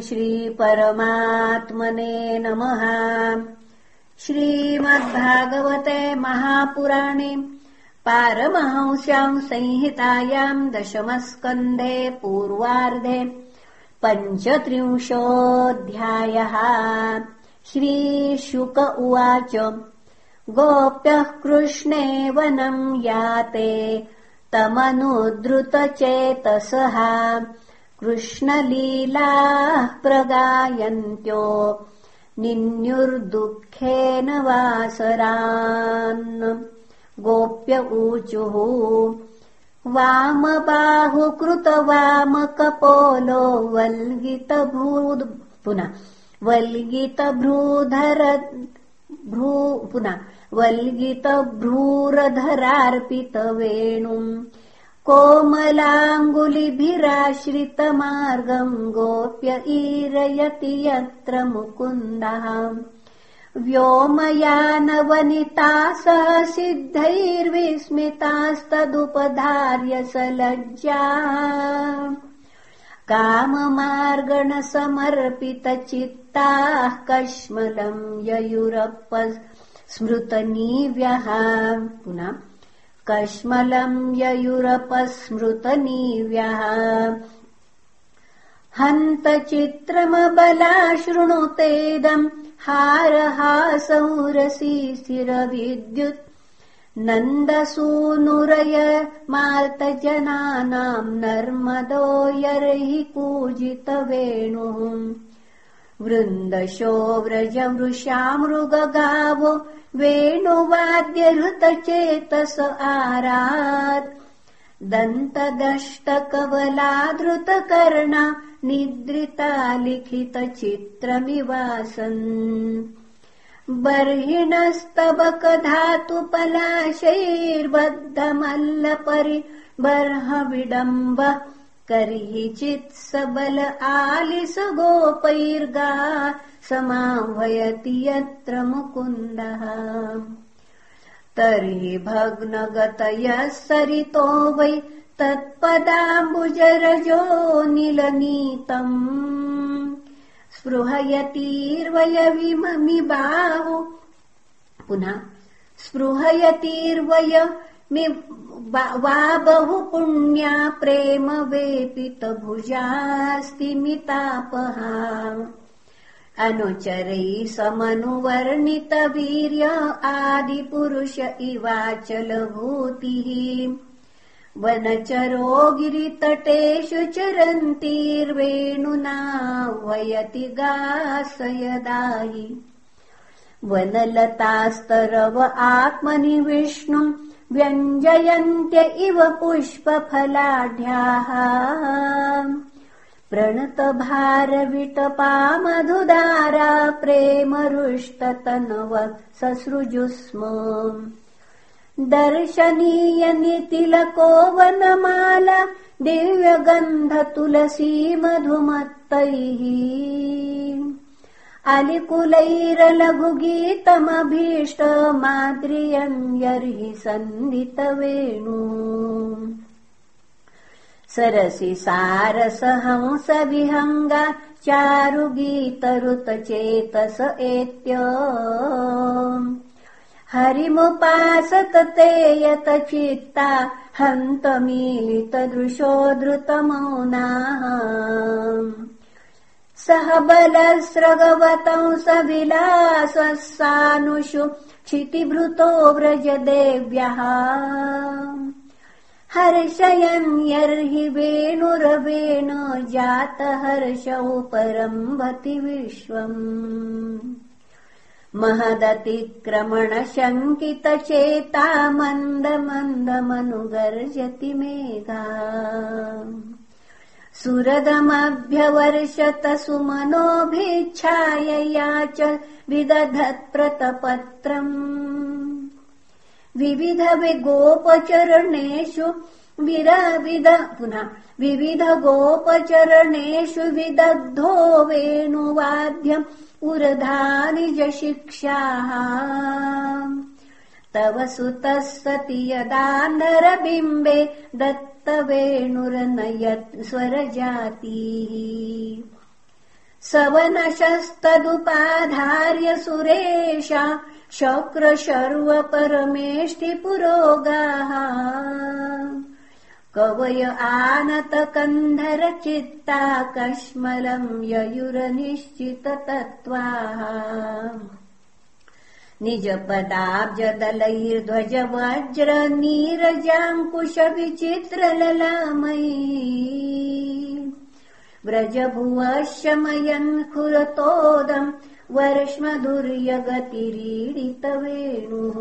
श्रीपरमात्मने नमः। श्रीमद्भागवते महापुराणे पारमहंस्याम् संहितायाम् दशमस्कन्धे पूर्वार्धे पञ्चत्रिंशोऽध्यायः। श्रीशुक उवाच गोप्यः कृष्णे वनम् याते तमनुद्रुतचेतसः कृष्णलीलाः प्रगायन्त्यो निन्युर्दुःखेन वासरान्। गोप्य ऊचुः वामबाहुकृतवामकपोलो वल्गितभू पुनः वल्गितभ्रूधर भ्रू पुनः वल्गितभ्रूरधरार्पितवेणुम् कोमलाङ्गुलिभिराश्रितमार्गम् गोप्य ईरयति यत्र मुकुन्दः। व्योमयानवनिता सह सिद्धैर्विस्मितास्तदुपधार्य सलज्जा काममार्गणसमर्पितचित्ताः कश्मलम् ययुरप स्मृतनीव्यः। पुनः कश्मलम् ययुरपस्मृतनीव्यः हन्त चित्रमबला शृणुतेदम् हारहासौरसी स्थिरविद्युत्। नन्दसूनुरय मार्तजनानाम् नर्मदो यर्हि कूजितवेणुः वृन्दशो व्रजवृषामृगगावो वेणुवाद्यहृतचेतस आरात्। दन्तदष्टकवलाधृतकर्णा निद्रिता लिखितचित्रमिवासन् बर्हिणस्तबकधातुपलाशैर्बद्धमल्लपरि बर्हविडम्ब कर्हिचित् सबल आलिस गोपैर्गा समाह्वयति यत्र मुकुन्दः। तर्हि भग्नगतयः सरितो वै तत्पदाम्बुजरजो निलनीतम्। स्पृहयतीर्वयविममि बाहु। पुनः स्पृहयतीर्वय वा बहु पुण्या प्रेम वेपितभुजास्तिमितापहा अनुचरैः समनुवर्णितवीर्य आदिपुरुष इवाचलभूतिः। वनचरो गिरितटेषु चरन्तीर्वेणुना वयति गासयदायि वनलतास्तरव आत्मनि विष्णुम् व्यञ्जयन्त्य इव पुष्पफलाढ्याः। प्रणतभारविटपामधुदारा प्रेमरुष्टतनव ससृजु स्म दर्शनीयनितिलको वनमाला दिव्यगन्धतुलसी मधुमत्तैः अलिकुलैरलघुगीतमभीष्टमाद्रियम् यर्हि सन्दितवेणु सरसि सारसहंसविहङ्गा चारुगीतरुतचेतस एत्य। हरिमुपासत ते यत चित्ता हन्तमीलितदृशो धृतमौनाः सह बलस्रगवतम् स विलाससानुषु क्षितिभृतो व्रजदेव्यः। हर्षयन् यर्हि वेणुरवेण जातहर्षौ परम्भति विश्वम्। महदतिक्रमणशङ्कितचेता मन्द मन्दमनुगर्जति मेधा सुरदमभ्यवर्षत सुमनोभिच्छायया च विदधत्प्रतपत्रम्। विविध गोपचरणेषु पुनः विविध गोपचरणेषु विदग्धो वेणुवाद्यम् उरधानिजशिक्षाः तव सुतः सति यदा नरबिम्बे दत्तवेणुरनयत् स्वरजातिः सवनशस्तदुपाधार्य सुरेशा शक्र शर्व परमेष्टि पुरोगाः कवय आनत चित्ता कश्मलम् ययुरनिश्चित तत्त्वाः निजपदाब्जदलैर्ध्वज वज्र नीरजाङ्कुश विचित्रललामयी व्रजभुवशमयन् खुरतोदम् वर्ष्मधुर्यगतिरीडितवेणुः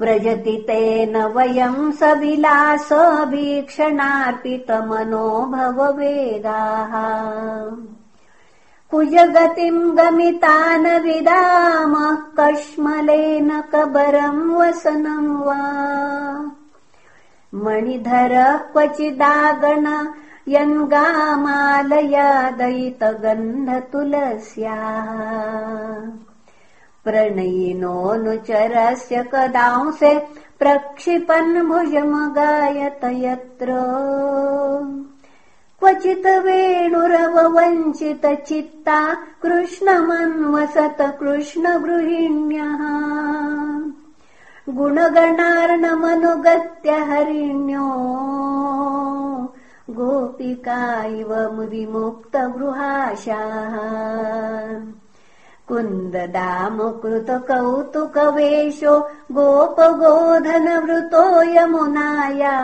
व्रजति तेन वयम् सविलासभीक्षणार्पितमनो भववेदाः कुजगतिम् गमितान विदामः कश्मलेन कबरम् वसनम् वा। मणिधर क्वचिदागण यन्गामालयादयितगन्धतुलस्याः प्रणयिनोऽनुचरस्य कदांसे प्रक्षिपन् भुजमगायत यत्र क्वचित् वेणुरववञ्चित चित्ता कृष्णमन्वसत कृष्णगृहिण्यः। गुणगणार्णमनुगत्य हरिण्यो। गोपिका इव विमुक्तगृहाशाः कुन्ददामकृतकौतुकवेशो गोपगोधनवृतो यमुनाया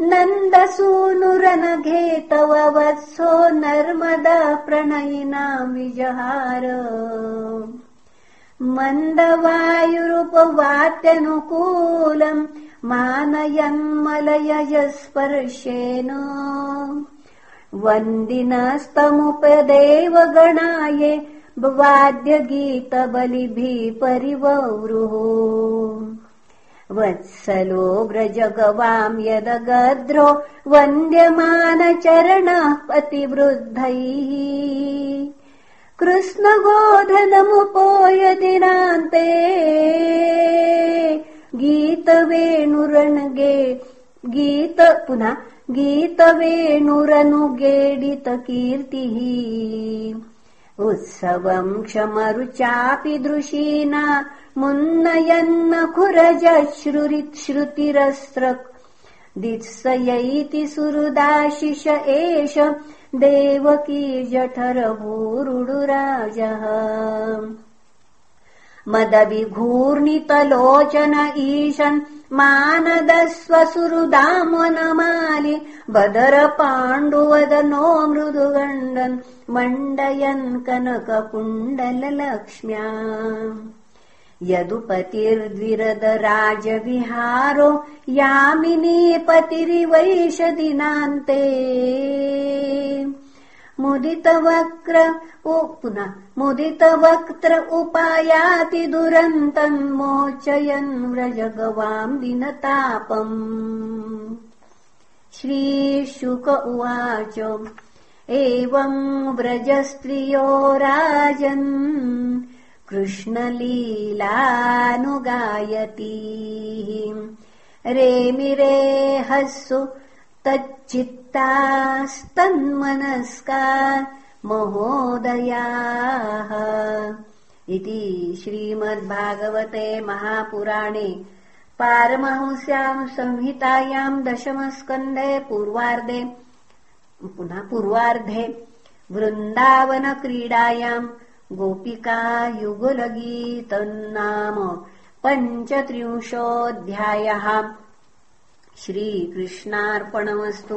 नन्दसूनुरनघे तव वत्सो नर्मदा प्रणयिनाम् विजहार। मन्दवायुरुपवात्यनुकूलम् मानयन्मलयजस्पर्शेन वन्दिनस्तमुपदेवगणाये वाद्यगीतबलिभिः परिववृः वत्सलो व्रजगवाम् यदगद्रो वन्द्यमानचरणः पतिवृद्धैः कृष्णगोधनमुपोयदिनान्ते गीतवेणुरनगे गीत पुनः गीतवेणुरनुगेडितकीर्तिः उत्सवम् क्षमरुचापि दृशीना खुरजश्रुतिरस्रक् दित्सयैति सुहृदाशिष एष देवकी जठरभूरुडुराजः मदविघूर्णितलोचन ईशन् मानदस्वसुहृदामनमालि बदर पाण्डुवदनो मृदुगण्डन् मण्डयन् कनककुण्डललक्ष्म्या। यदुपतिर्द्विरदराजविहारो यामिनीपतिरिवैष मुदितवक्र पुनः मुदितवक्त्र उपायाति दुरन्तम् मोचयन् व्रजगवाम् दिनतापम्। श्रीशुक उवाच एवम् व्रजस्त्रियो राजन् कृष्णलीलानुगायती। रेमिरेहस्सु महोदयाः इति श्रीमद्भागवते महापुराणे पारमहंस्याम् संहितायाम् दशमस्कन्धे पूर्वार्धे पुनः पूर्वार्धे वृन्दावनक्रीडायाम् गोपिका युगलगीतन्नाम पञ्चत्रिंशोऽध्यायः। श्रीकृष्णार्पणमस्तु